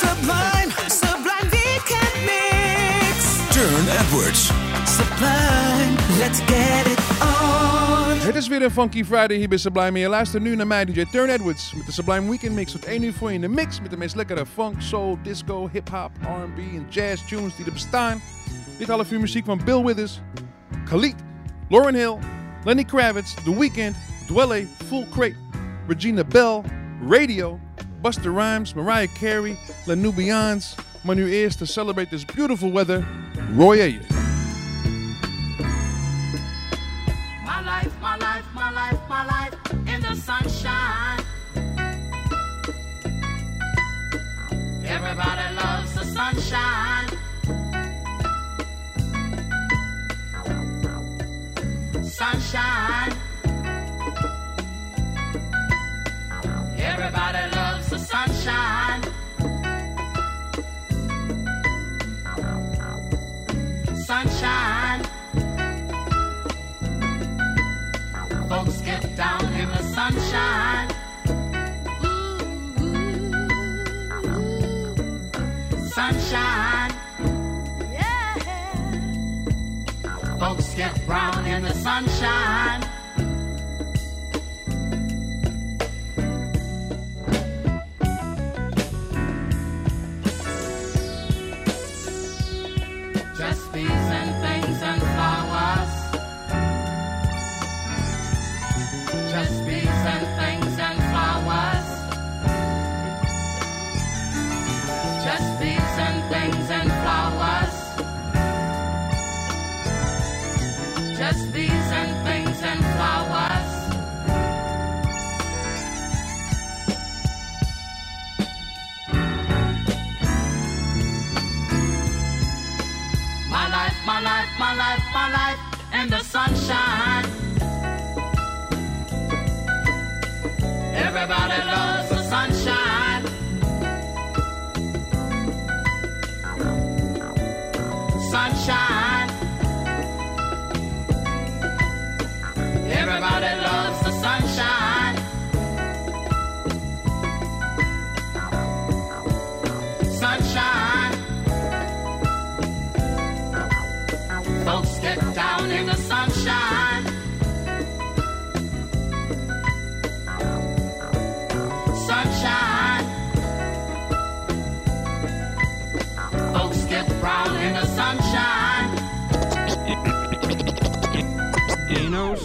Sublime, sublime weekend mix. Turne Edwards. Sublime, let's get it on. Het is weer een Funky Friday hier bij Sublime. En je luistert nu naar mij, DJ Turne Edwards. Met de Sublime Weekend Mix. Tot 1 uur voor je in de mix. Met de meest lekkere funk, soul, disco, hip-hop, RB en jazz tunes die er bestaan. Dit half uur muziek van Bill Withers, Khalid, Lauryn Hill, Lenny Kravitz, The Weeknd, Dwele, Full Crate, Regina Belle, Radio, Busta Rhymes, Mariah Carey, Les Nubians. Maar nu eerst to celebrate this beautiful weather, Roy Ayers. My life, my life, my life, my life in the sunshine. Everybody loves the sunshine. Sunshine. Everybody sunshine. Sunshine. Folks get down in the sunshine. Sunshine. Yeah. Folks get brown in the sunshine. Everybody loves the sunshine. Sunshine. Everybody loves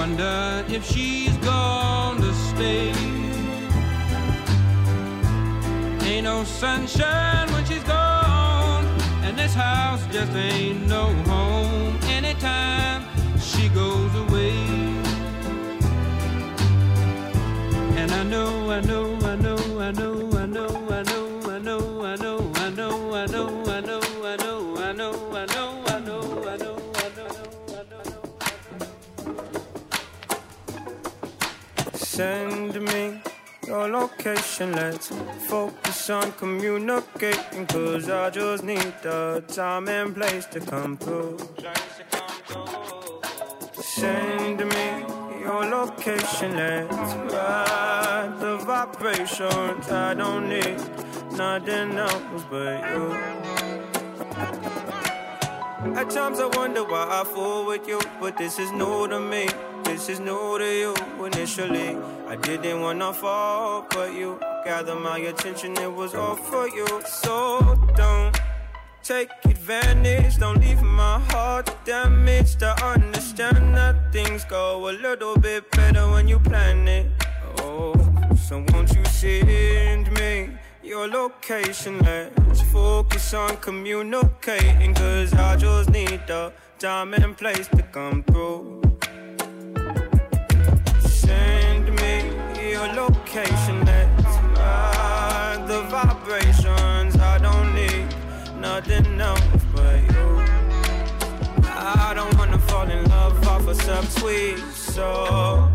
Wonder if she's gonna stay. Ain't no sunshine when she's gone, and this house just ain't no home anytime she goes away. And I know, I know, I know, I know, I know, I know, Send me your location, let's focus on communicating. Cause I just need the time and place to come through. Send me your location, let's ride the vibrations. I don't need nothing else but you. At times I wonder why I fool with you, but this is new to me. This is new to you initially. I didn't wanna fall, but you gather my attention, it was all for you. So don't take advantage, don't leave my heart damaged. I understand that things go a little bit better when you plan it. Oh, so won't you send me your location? Let's focus on communicating, cause I just need the time and place to come through. Your location, let's ride the vibrations. I don't need nothing else but you. I don't wanna fall in love off a subtweet, so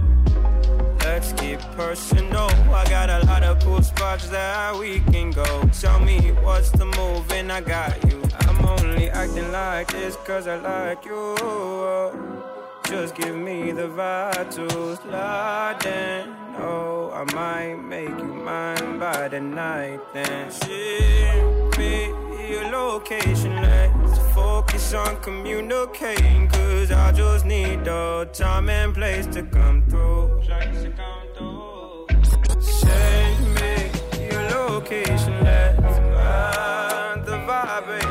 let's keep personal. I got a lot of cool spots that we can go. Tell me what's the move, and I got you. I'm only acting like this cause I like you. Just give me the vibe to slide in. Oh, I might make you mine by the night. Then ship me your location. Let's focus on communicating. Cause I just need the time and place to come through. Send me your location. Let's find the vibrations.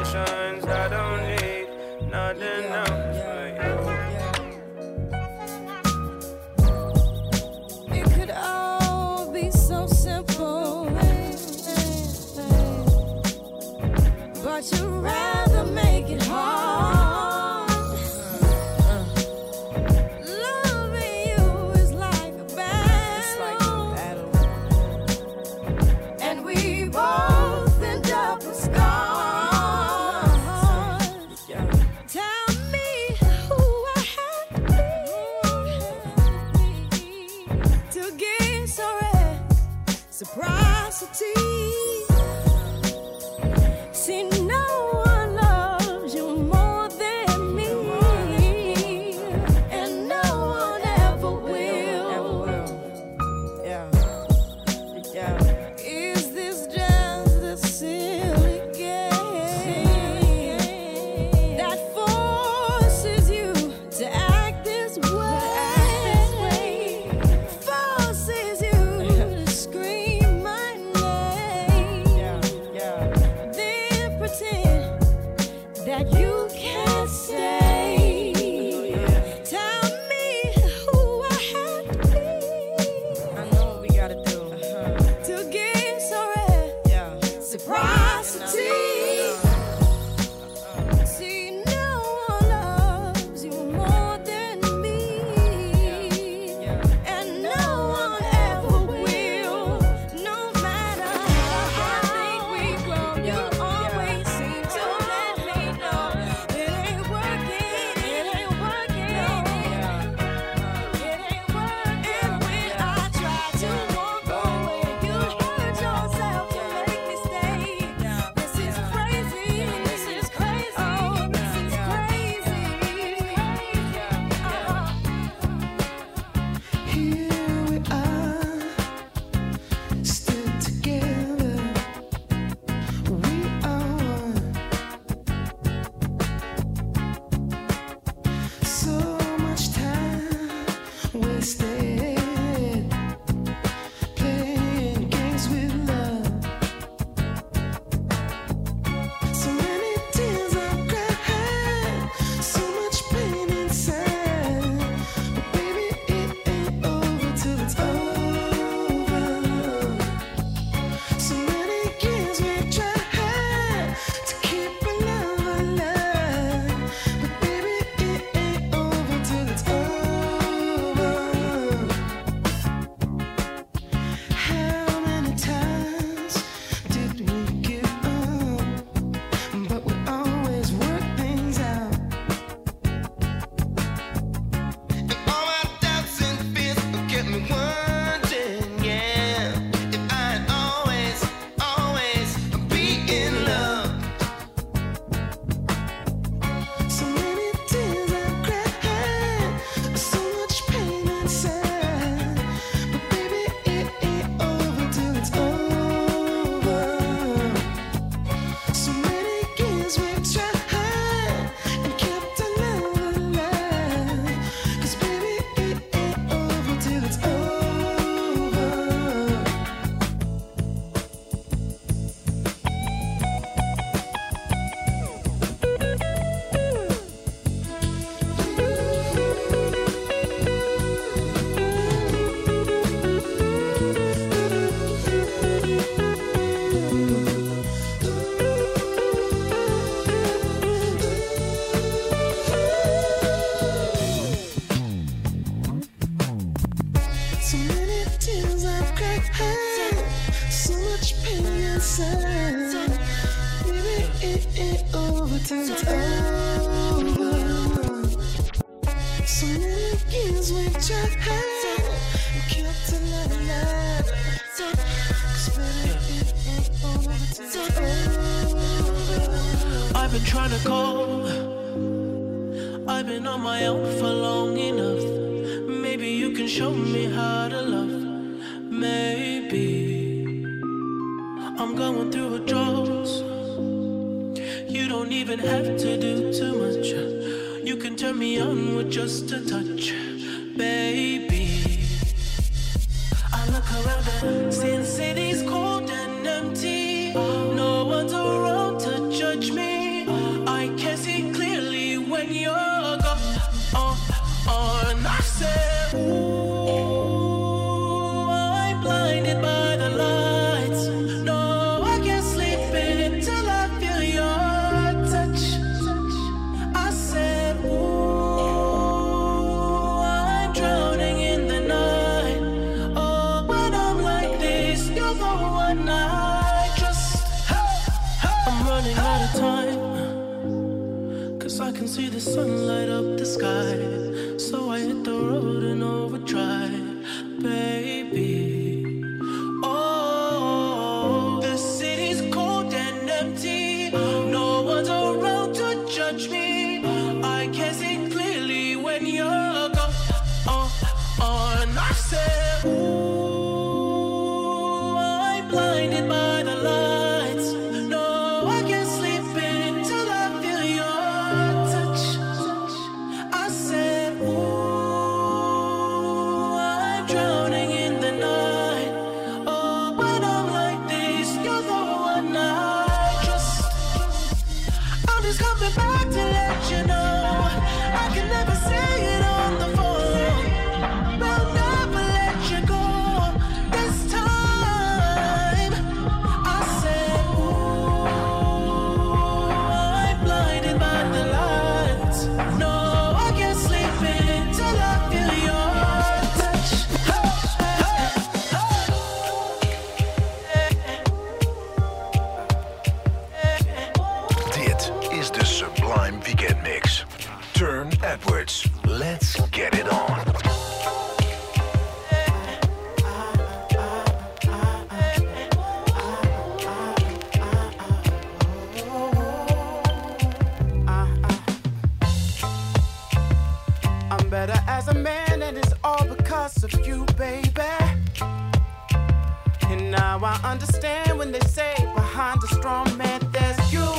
understand when they say behind a strong man there's you.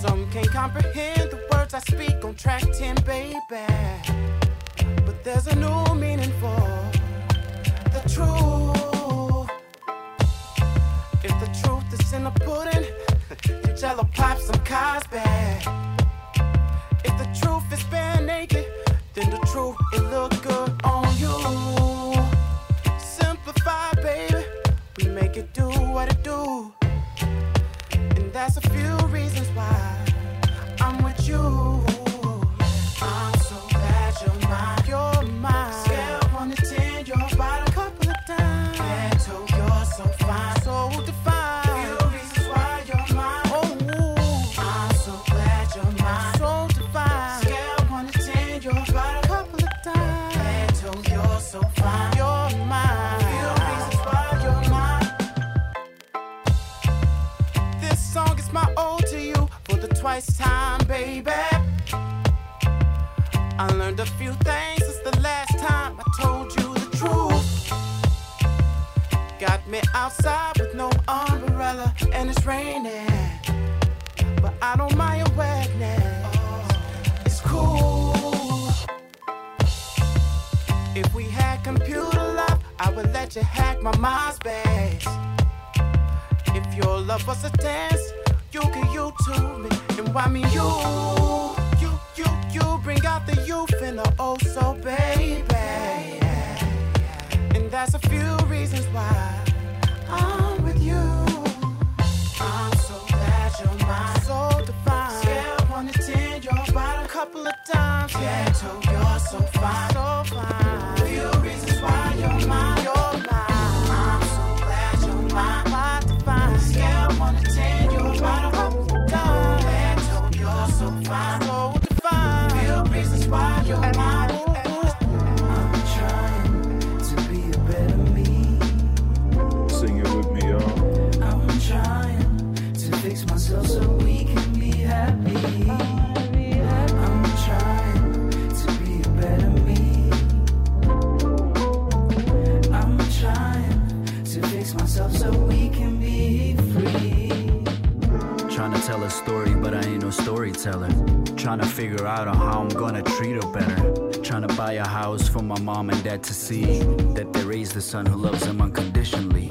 Some can't comprehend the words I speak on track 10, baby. But there's a new meaning for the truth. If the truth is in the pudding, then jello pops some cars. To see that they raised a son who loves them unconditionally.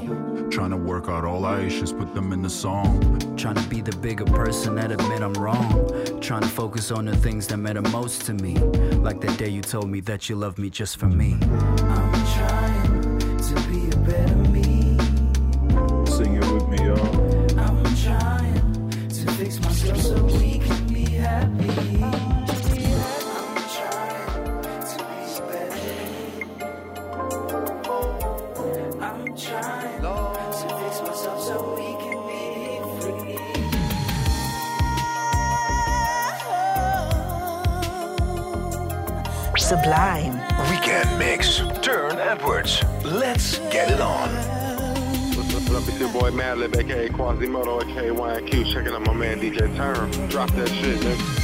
Trying to work out all our issues, put them in the song. Trying to be the bigger person that admit I'm wrong. Trying to focus on the things that matter most to me. Like that day you told me that you love me just for me. I'm trying to be boy Madlib, aka Quasimoto, aka YQ, checking out my man DJ Turne. Drop that shit, nigga.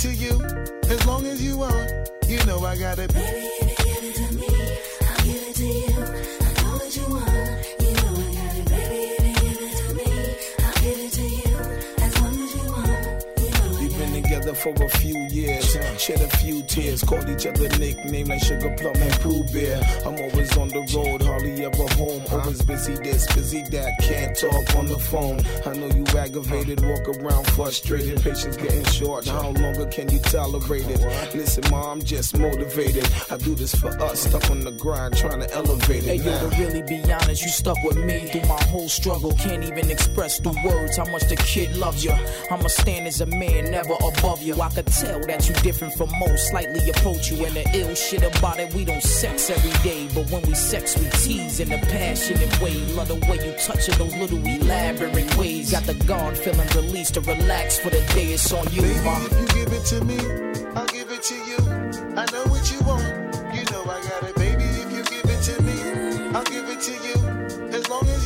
To you. As long as you want, you know I got it. Baby, if you give it to me, I'll give it to you. I know what you want. You know I got it, baby. If you give it to me, I'll give it to you. As long as you want. We've been together for a few years, shed a few tears, called each other nicknames like Sugar Plum and Pooh Bear. I'm always on the road, hardly ever home. Always busy this, busy that, can't talk on the phone. I know you aggravated, walk around frustrated, patience getting short. How longer can you tolerate it? Listen, ma, I'm just motivated. I do this for us, stuck on the grind, trying to elevate it. Hey, it. yo, to really be honest, you stuck with me through my whole struggle. Can't even express through words how much the kid loves you. I'ma stand as a man, never above you. I could tell that you different from most, slightly approach you. And the ill shit about it, we don't sex every day. But when we sex, we tease in a passionate way. Love the way you touch it, those little elaborate ways. Got the guard feeling released to relax for the day. It's on you, ma. If you give it to me, I'll give it to you. I know what you want. You know I got it, baby. If you give it to me, I'll give it to you. As long as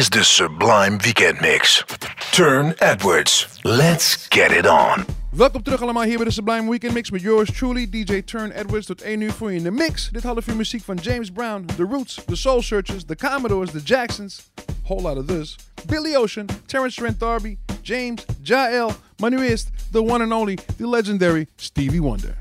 is the Sublime Weekend Mix. Turne Edwards. Let's get it on. Welkom terug allemaal hier bij de Sublime Weekend Mix met yours truly, DJ Turne Edwards. Tot 1 uur voor je in de mix. Dit half uur muziek van James Brown, The Roots, The Soul Searchers, The Commodores, The Jacksons. Whole lot of this. Billy Ocean, Terence Trent D'Arby, James, Jael. Maar nu the one and only, the legendary Stevie Wonder.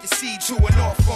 The seed to an off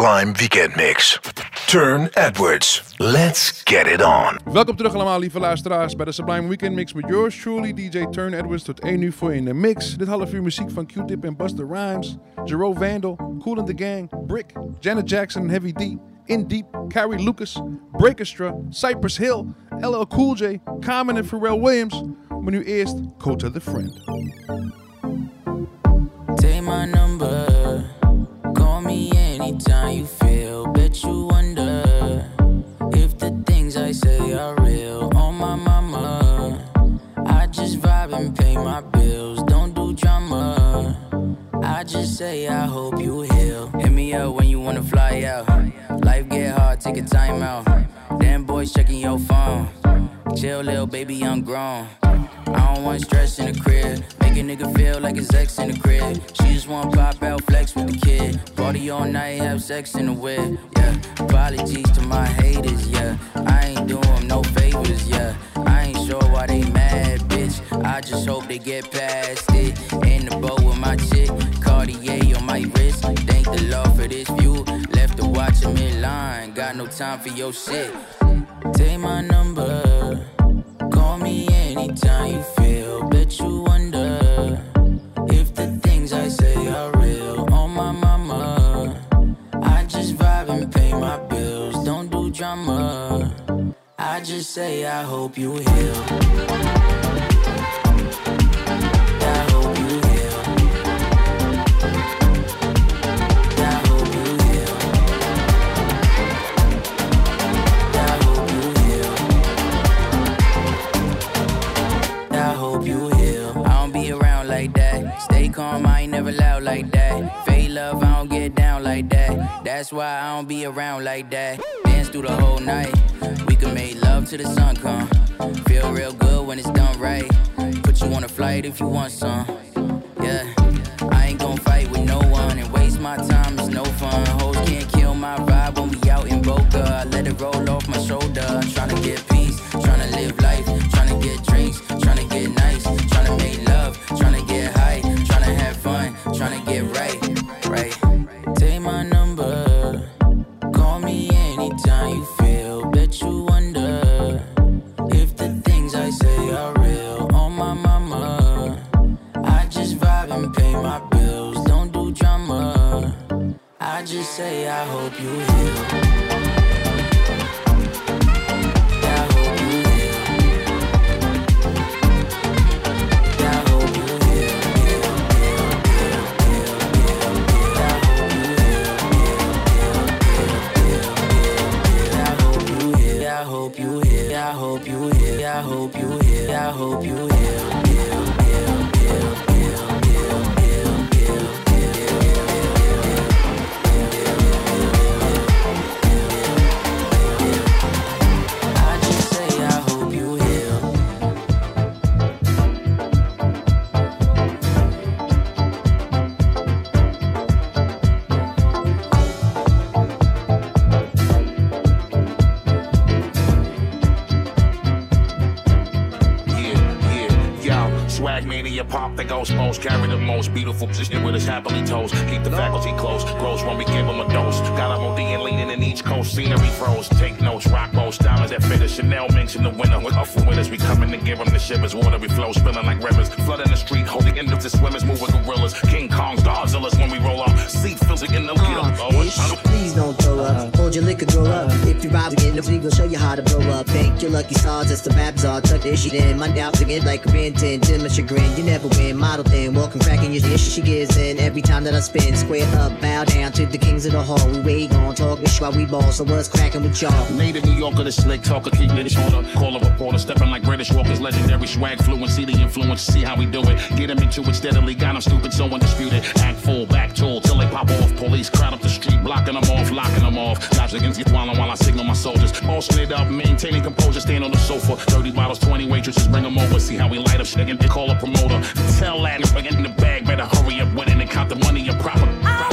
Sublime Weekend Mix. Turne Edwards. Let's get it on. Welkom terug allemaal, lieve luisteraars, bij de Sublime Weekend Mix met yours truly, DJ Turne Edwards. Tot 1 uur voor je in de mix. Dit half uur muziek van Q-Tip en Busta Rhymes, Jerome Vandal, Kool and the Gang, Brick, Janet Jackson en Heavy D, Indeep, Carrie Lucas, Breakestra, Cypress Hill, LL Cool J, Common en Pharrell Williams. Maar nu eerst Kota the Friend. Take my number. Say I hope you heal. Hit me up when you wanna fly out. Life get hard, take a time out. Damn boys checking your phone. Chill, little baby, I'm grown. I don't want stress in the crib. Make a nigga feel like his ex in the crib. She just want pop out flex with the kid. Party all night, have sex in the whip. Yeah, apologies to my haters. Yeah, I ain't do 'em no favors. Yeah, I ain't sure why they mad, bitch. I just hope they get past it. In the boat with my chick, Cartier on my wrist. Thank the Lord for this view. Left the watch catch a midline. Got no time for your shit. Take my number. Call me anytime you feel. Bet you wonder if the things I say are real. On my mama. I just vibe and pay my bills. Don't do drama. I just say I hope you heal. Love, I don't get down like that. That's why I don't be around like that. Dance through the whole night. We can make love till the sun come. Feel real good when it's done right. Put you on a flight if you want some. Yeah, I ain't gon' fight with no one and waste my time. It's no fun. Hoes can't kill my vibe when we out in Boca. I let it roll off my shoulder. I'm tryna get peace, tryna live most. Carry the most beautiful position with his happily toes. Keep the faculty close. Grows when we give him a dose. Got him OD and leaning in each coast. Scenery froze. Take notes. Rock most. Diamonds that fit us. Chanel in the winter. With for winners. We coming to give them the shivers. Water we flow. Spilling like rivers. Flooding the street. Holding into the swimmers. Move with gorillas. King Kongs. Godzillas when we roll up. Seat Ride again, we gon' show you how to blow up. Thank your lucky stars, it's the babs all tuck this shit in. My doubts again like a Ben 10, to my chagrin. You never win, model thin, walking cracking your dish. She gives in every time that I spin. Square up, bow down to the kings of the hall. We wait on talk, this while we ball. So what's cracking with y'all? Native New Yorker, the slick talker, keep it shorter. Call a reporter, stepping like British walkers, legendary swag fluency, the influence, see how we do it. Get him into it steadily, got him stupid, so undisputed. Act full, back tool, till they pop off. Police crowd up the street, blocking them off, locking them off. Dodge against while while I signal my soldiers. It up, maintaining composure, stand on the sofa. 30 bottles, 20 waitresses, bring them over, see how we light up shit and call a promoter. Tell that nigga in the bag, better hurry up it and count the money you proper.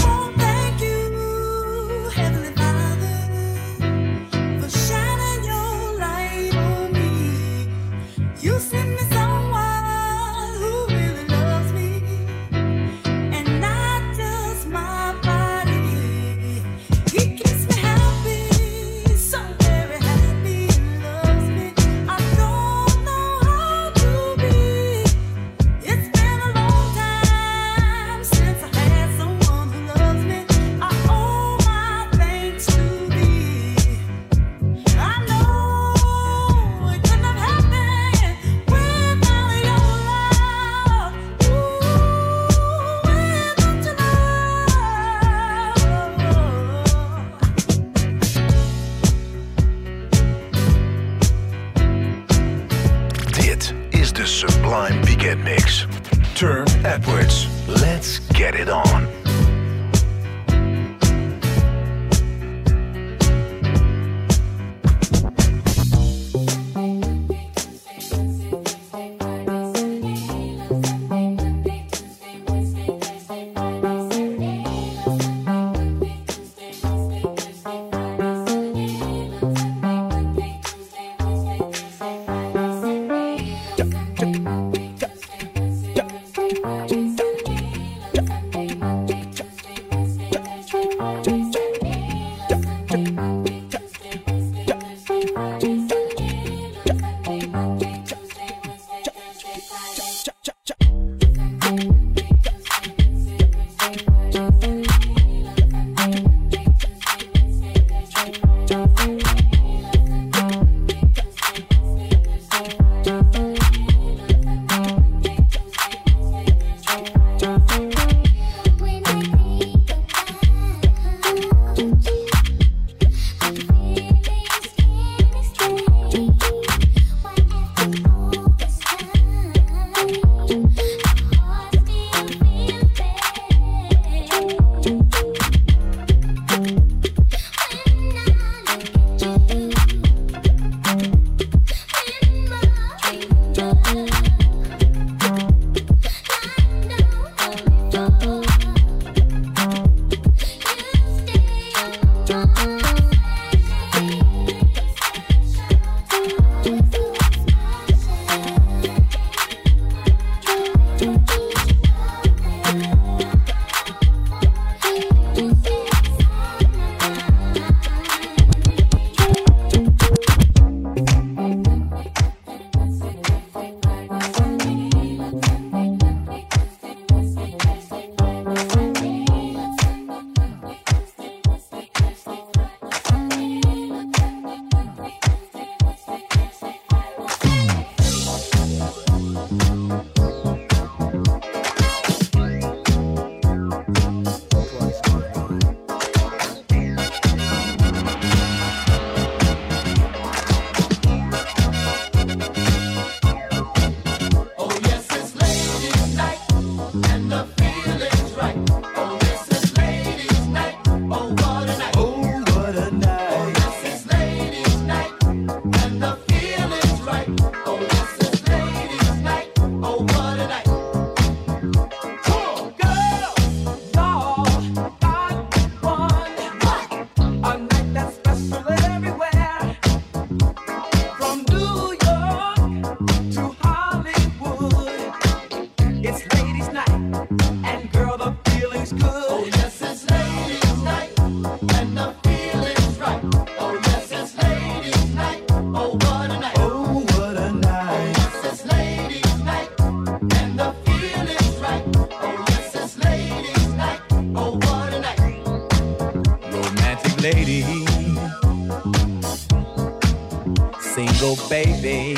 go, baby.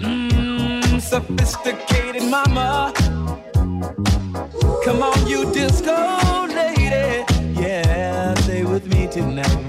Mmm, sophisticated mama. Come on, you disco lady. Yeah, stay with me tonight.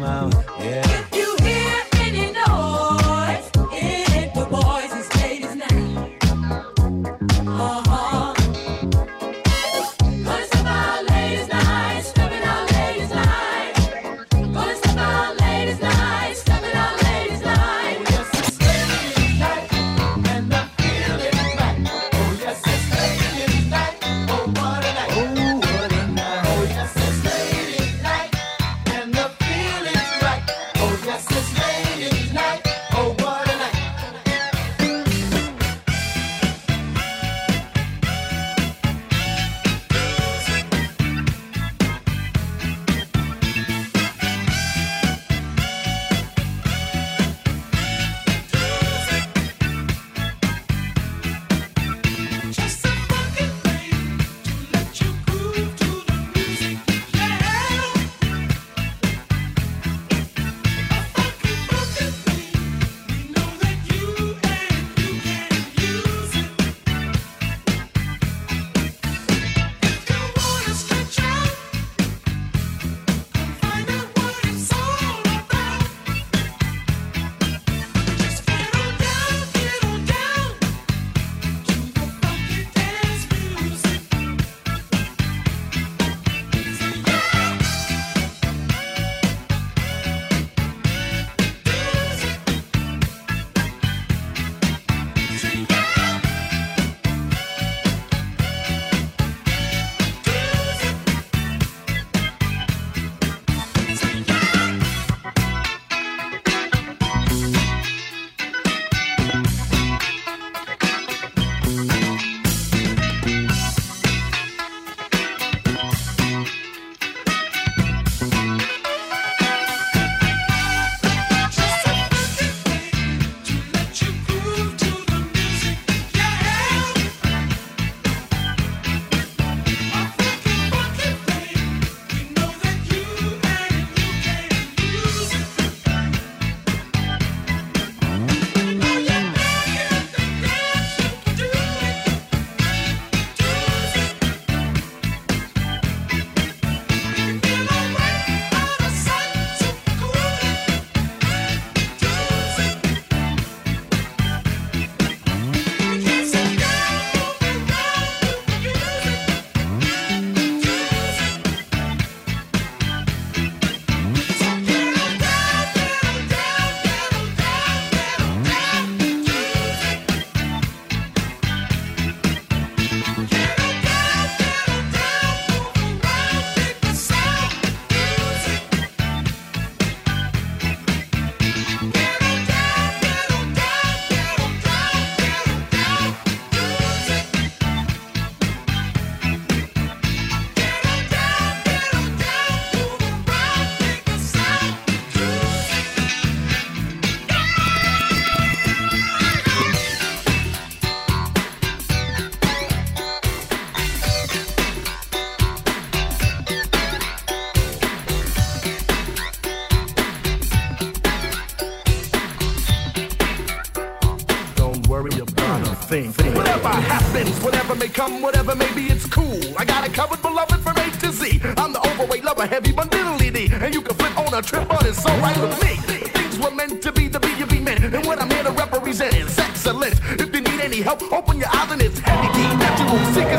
A trip, but it's alright with me. Things were meant to be, the be you be meant. And what I'm here to represent is excellence. If you need any help, open your eyes and it's Heavy D. That you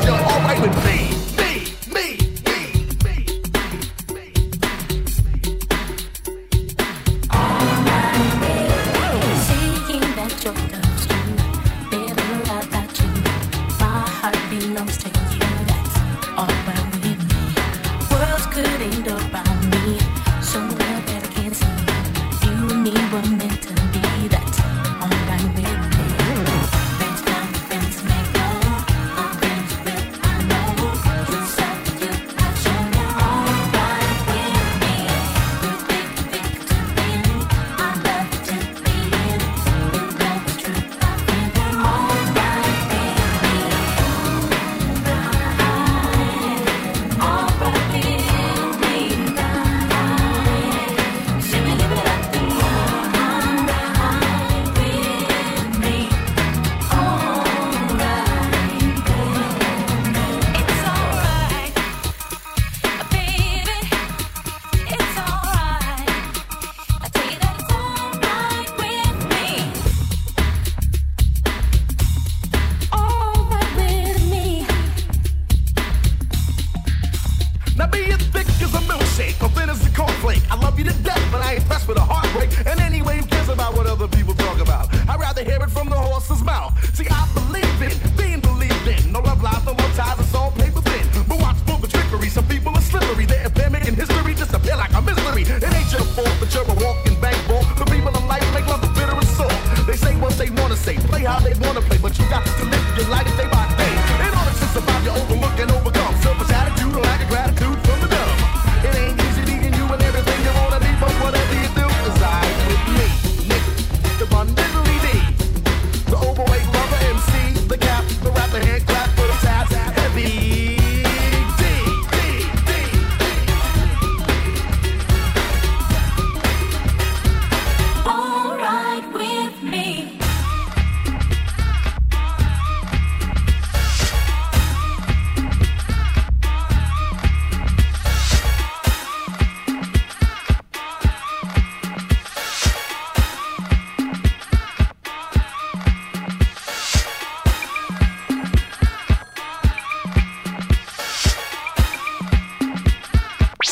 you're alright with. Me,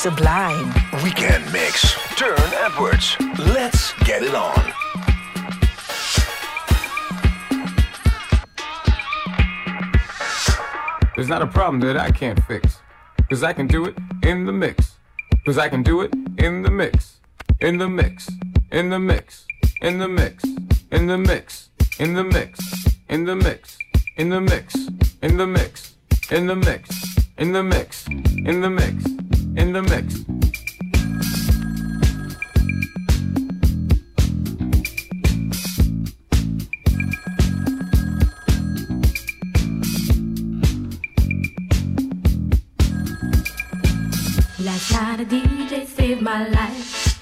Sublime. Weekend mix. Turne Edwards. Let's get it on. There's not a problem that I can't fix. Cause I can do it in the mix. Cause I can do it in the mix. In the mix. In the mix. In the mix. In the mix. In the mix. In the mix. In the mix. In the mix. In the mix. In the mix. In the mix. In the mix. Last night a DJ saved my life.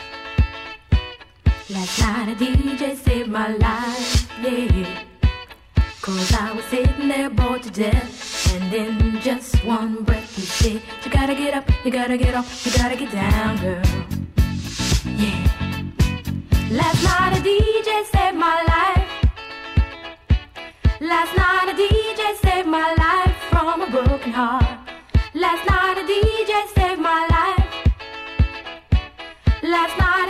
Last night a DJ saved my life, yeah. Cause I was sitting there bored to death. And in just one breath said, You gotta get up, you gotta get off, you gotta get down, girl. Yeah. Last night a DJ saved my life. Last night a DJ saved my life from a broken heart. Last night a DJ saved my life. Last night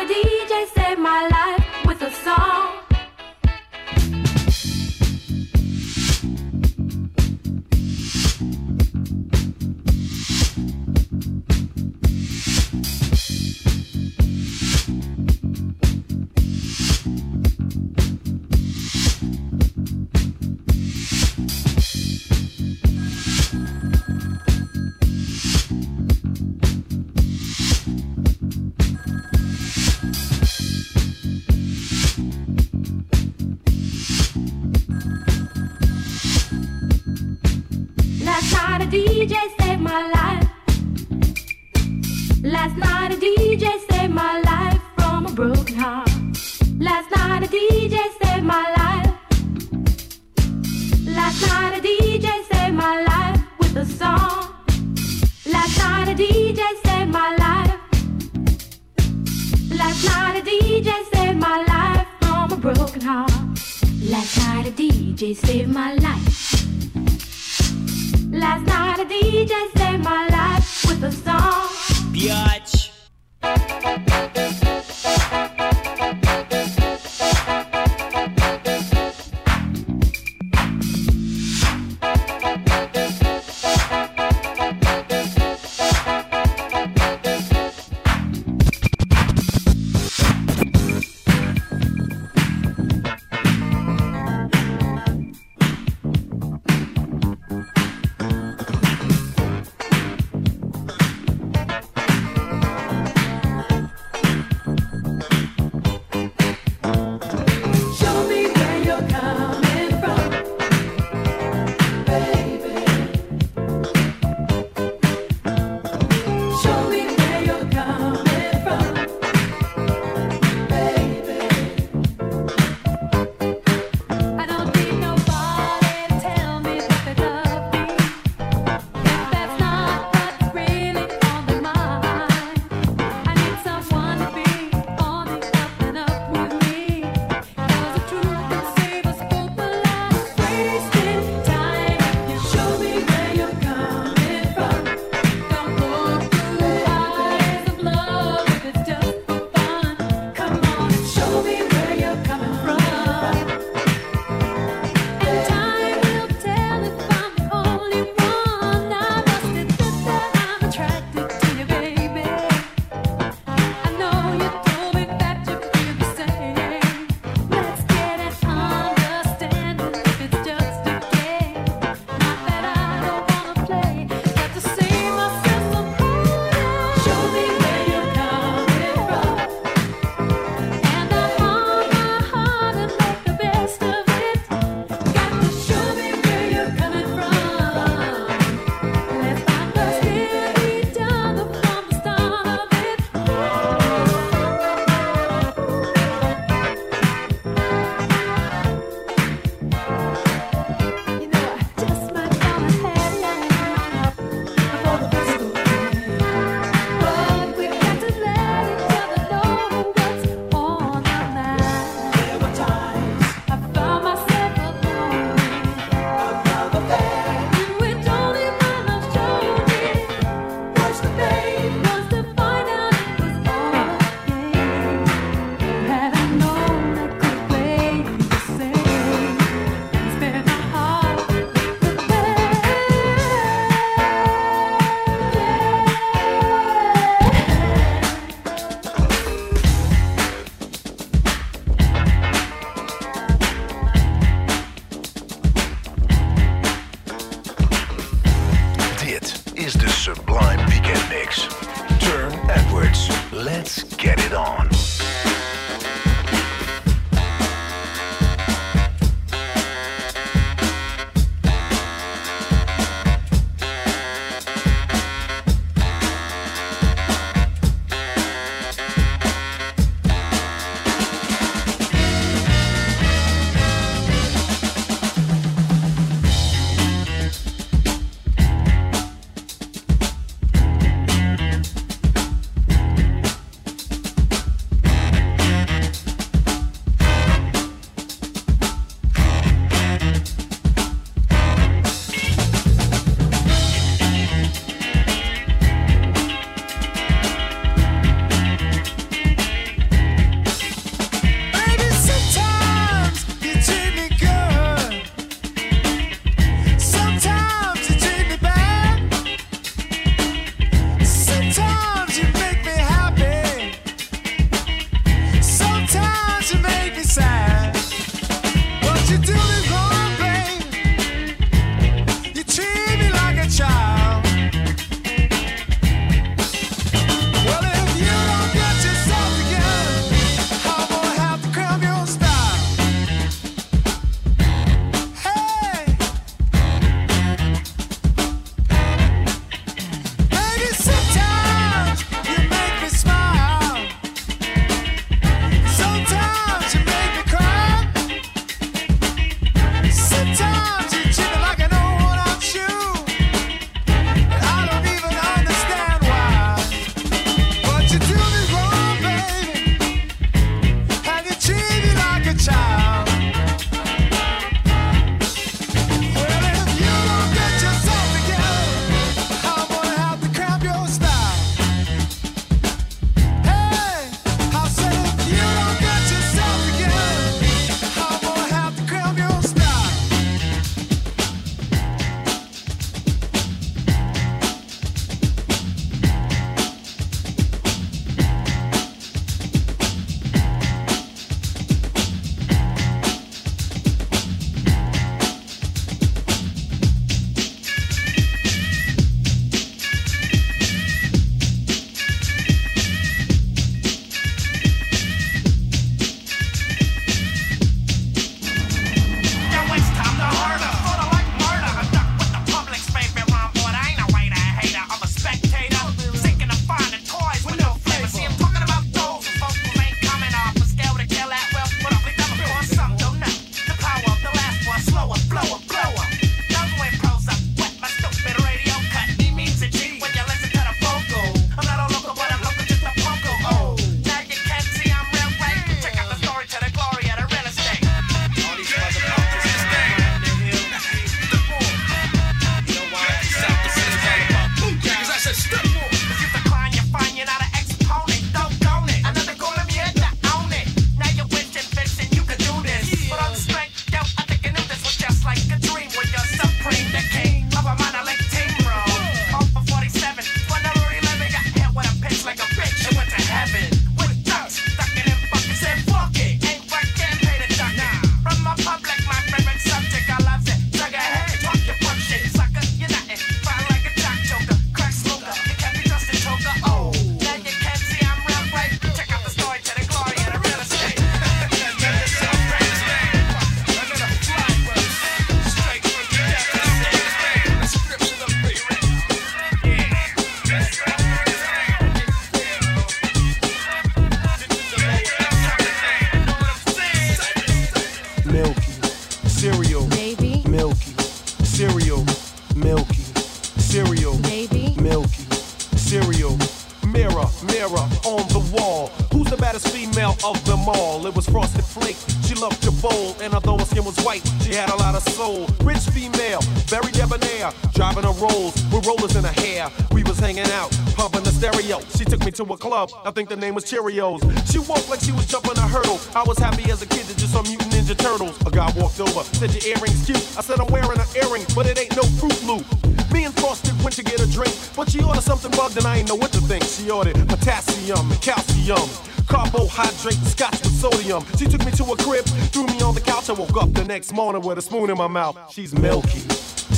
very debonair, driving a rolls with rollers in her hair. We was hanging out, pumping the stereo. She took me to a club. I think the name was Cheerios. She walked like she was jumping a hurdle. I was happy as a kid that just saw Mutant Ninja Turtles. A guy walked over, said your earrings cute. I said I'm wearing an earring, but it ain't no Fruit Loop. Me and Frosted went to get a drink, but she ordered something bugged and I ain't know what to think. She ordered potassium and calcium. Carbohydrate, scotch with sodium. She took me to a crib, threw me on the couch. I woke up the next morning with a spoon in my mouth. She's milky,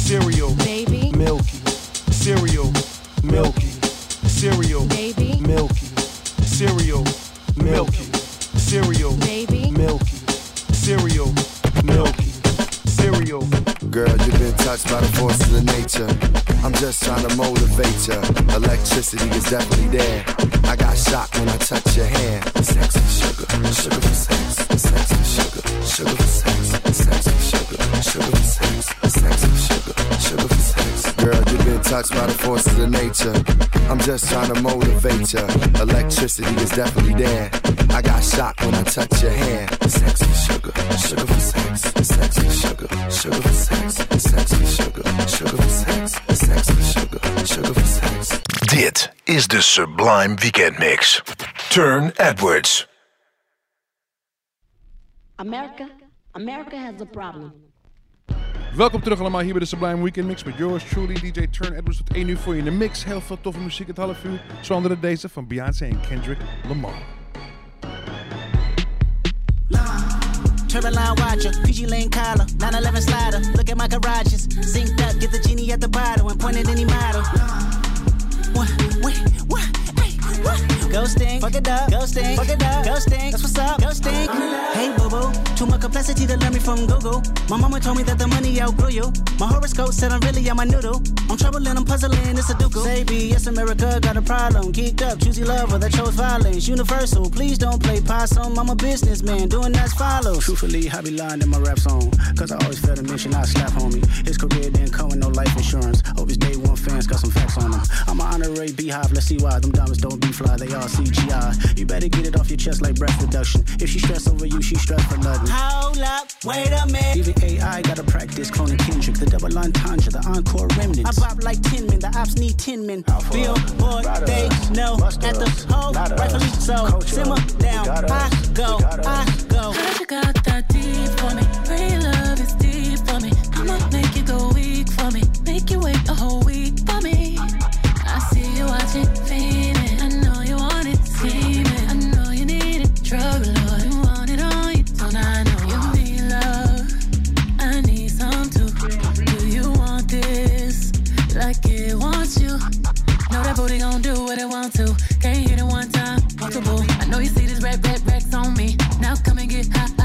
cereal, Baby. milky, cereal, milky, cereal, Baby. milky, cereal, milky, cereal, Baby. milky, cereal, milky, cereal. Girl, you've been touched by the forces of nature. I'm just trying to motivate you. Electricity is definitely there. I got shocked when I touch your hand. Sex for sugar, sugar for sex. Sex for sugar, sugar for sex. Sex for sugar, sugar for sex. Sex for sugar, sugar for touched by the forces of nature. I'm just trying to motivate ya. Electricity is definitely there. I got shocked when I touched your hand. Sex for sugar, sugar for sex. Sex for sugar, sugar for sex. Sex for sugar, sugar for sex. Sex for sugar, sugar for sex. Dit is de Sublime Weekend Mix. Turne Edwards. America, America has a problem. Welkom terug allemaal hier bij de Sublime Weekend Mix met yours truly, DJ Turn Edwards tot 1 uur voor je in de mix. Heel veel toffe muziek het half uur. Zo andere deze van Beyoncé en Kendrick Lamar. Turban line watcher, PG Lane collar, 911 slider. Look at my garages, synced up, get the genie at the bottle and point at any model. What, what, what? Ghosting, fuck it up, ghosting, fuck it up, ghosting. That's what's up, ghosting. Hey, boo, too much complexity to learn me from Google. My mama told me that the money outgrew you. My horoscope said I'm really on my noodle. I'm troubling, I'm puzzling, it's a duke. Say yes, America got a problem. Geeked up, choosy lover that chose violence. Universal, please don't play possum. I'm a businessman, doing as follows. Truthfully, I be lying in my rap song. Cause I always felt a mission, I slap homie. His career didn't come with no life insurance. Hope his day one fans got some facts on him. I'm an honorary beehive, let's see why. Them diamonds don't be fly, they all CGI. You better get it off your chest like breath reduction. If she stress over you, she stress for nothing. Hold up, wait a minute. Even AI gotta practice cloning Kendrick, the double entendre, the encore remnants. I remnants. bop like 10 men, the ops need 10 men. Billboard, they know at the hole, rightfully so. Simmer down, I go, I go. Heard you got that deep for me. Real booty gon' do what it want to. Can't hit it one time, multiple. I know you see this red, red, Rex on me. Now come and get high,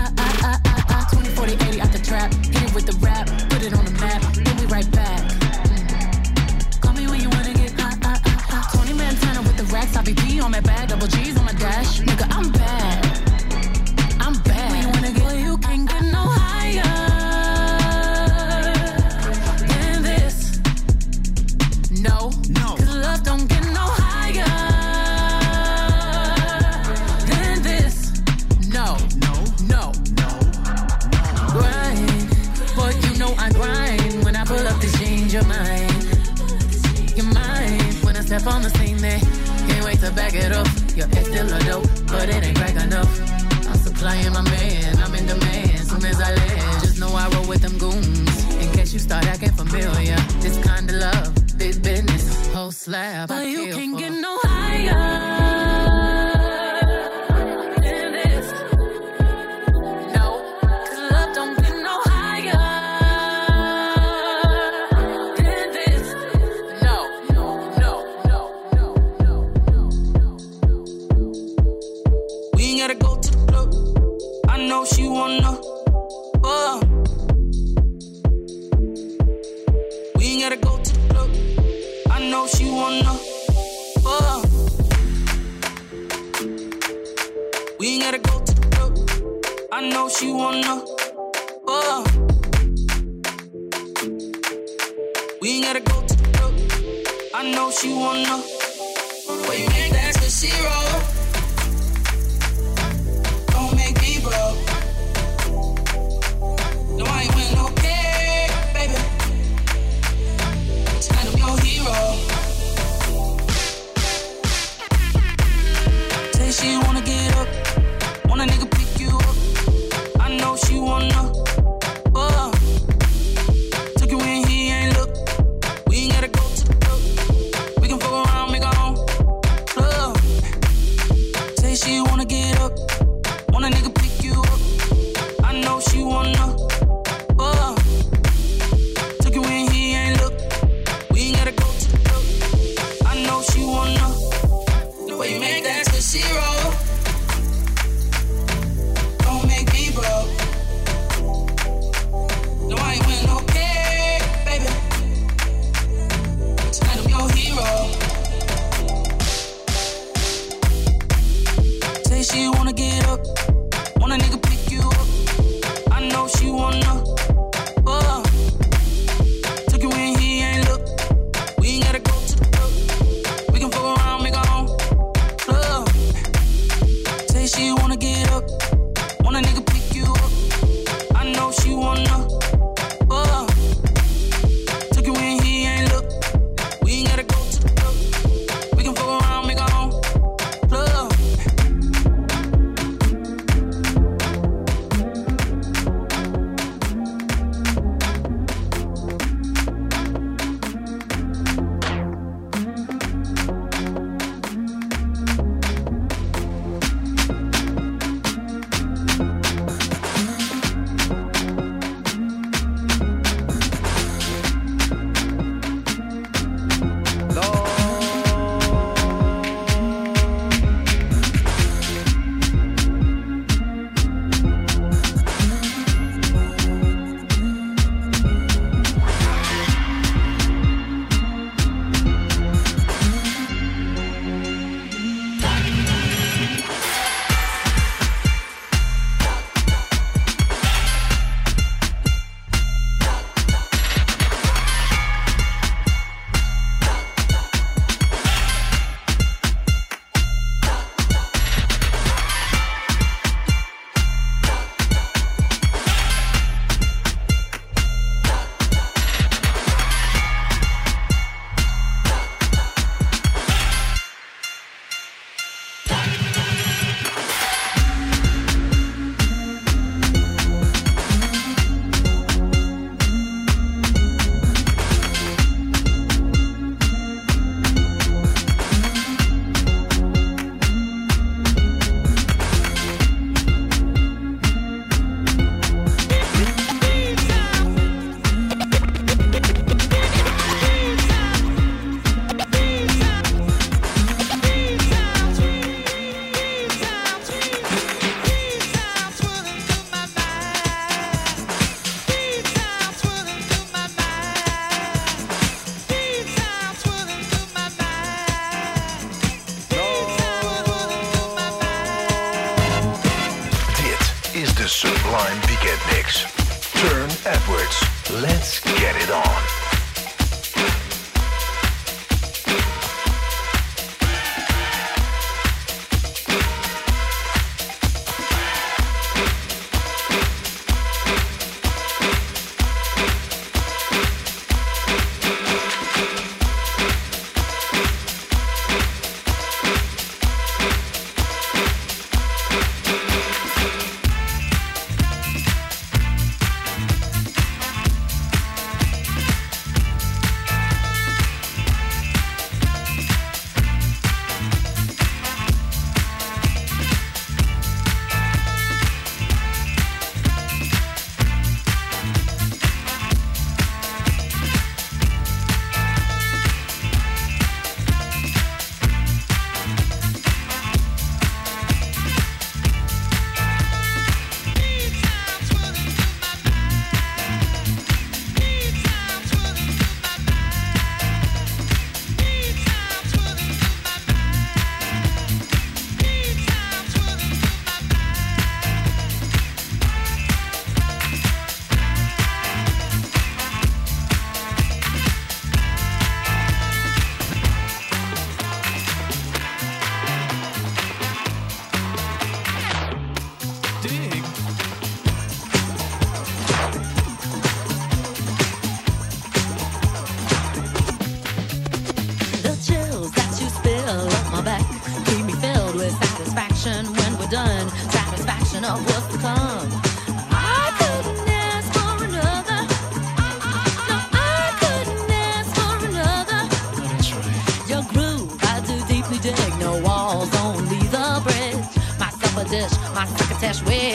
crocketesh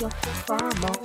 You dropped the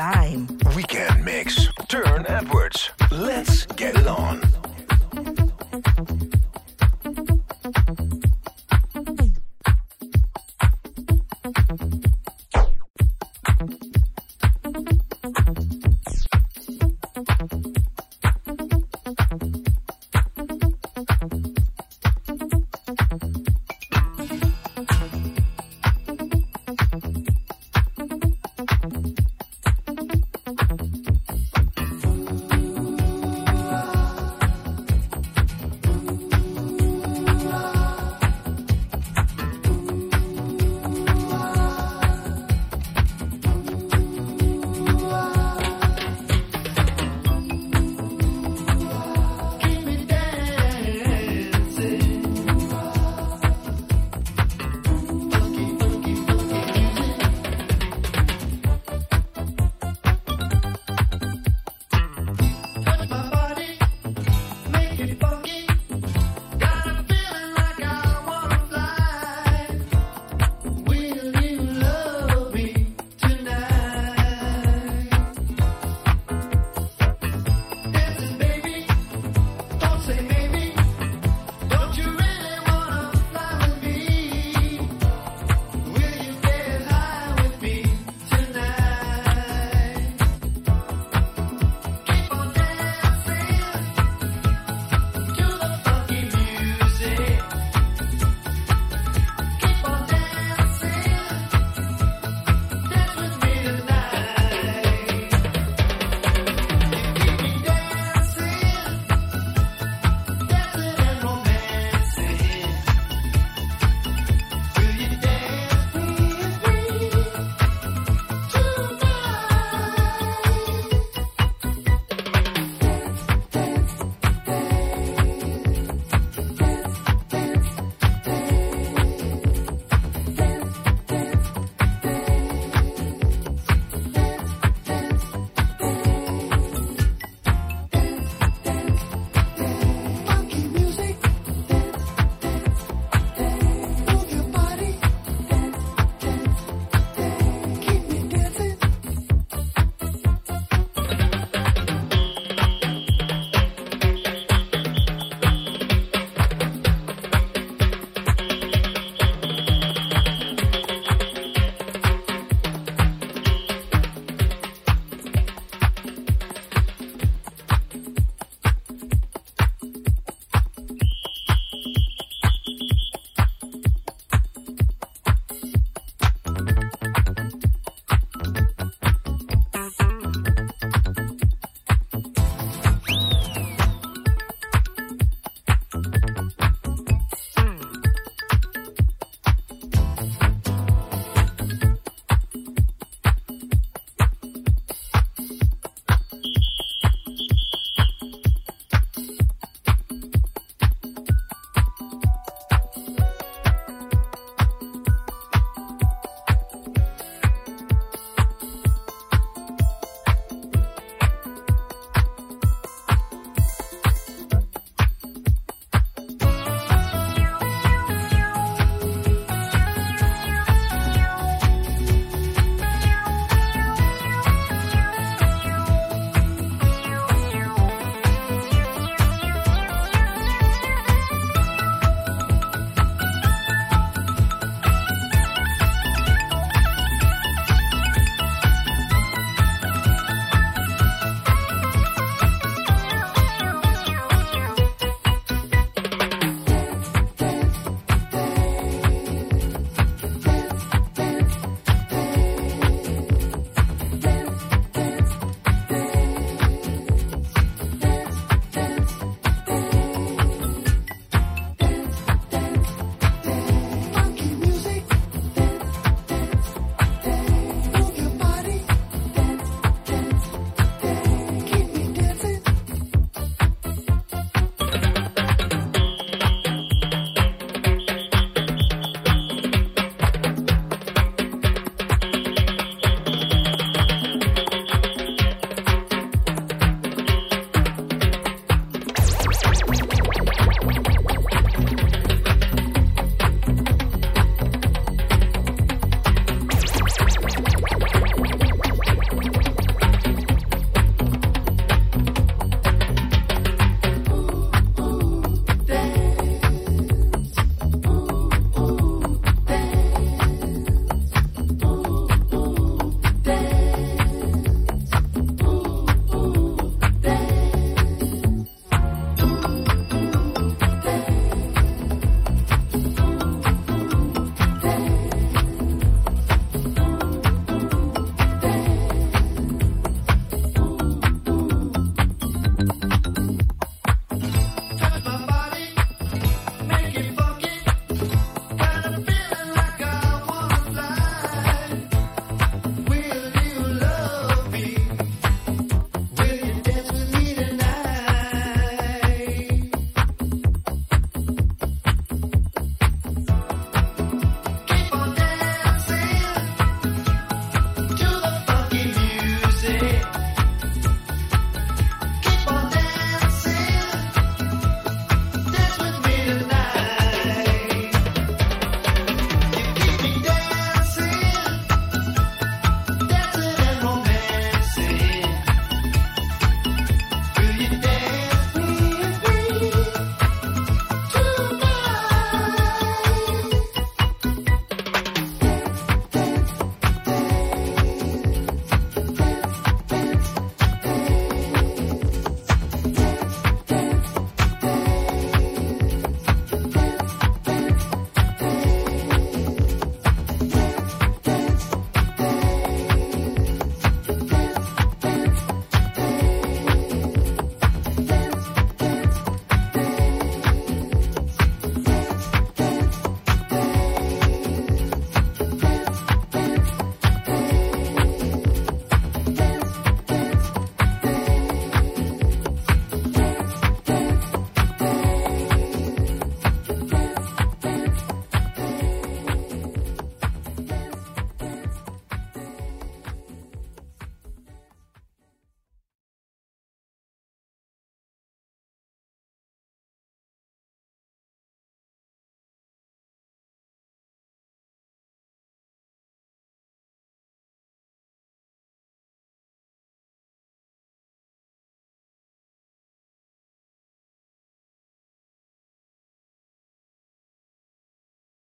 Sublime.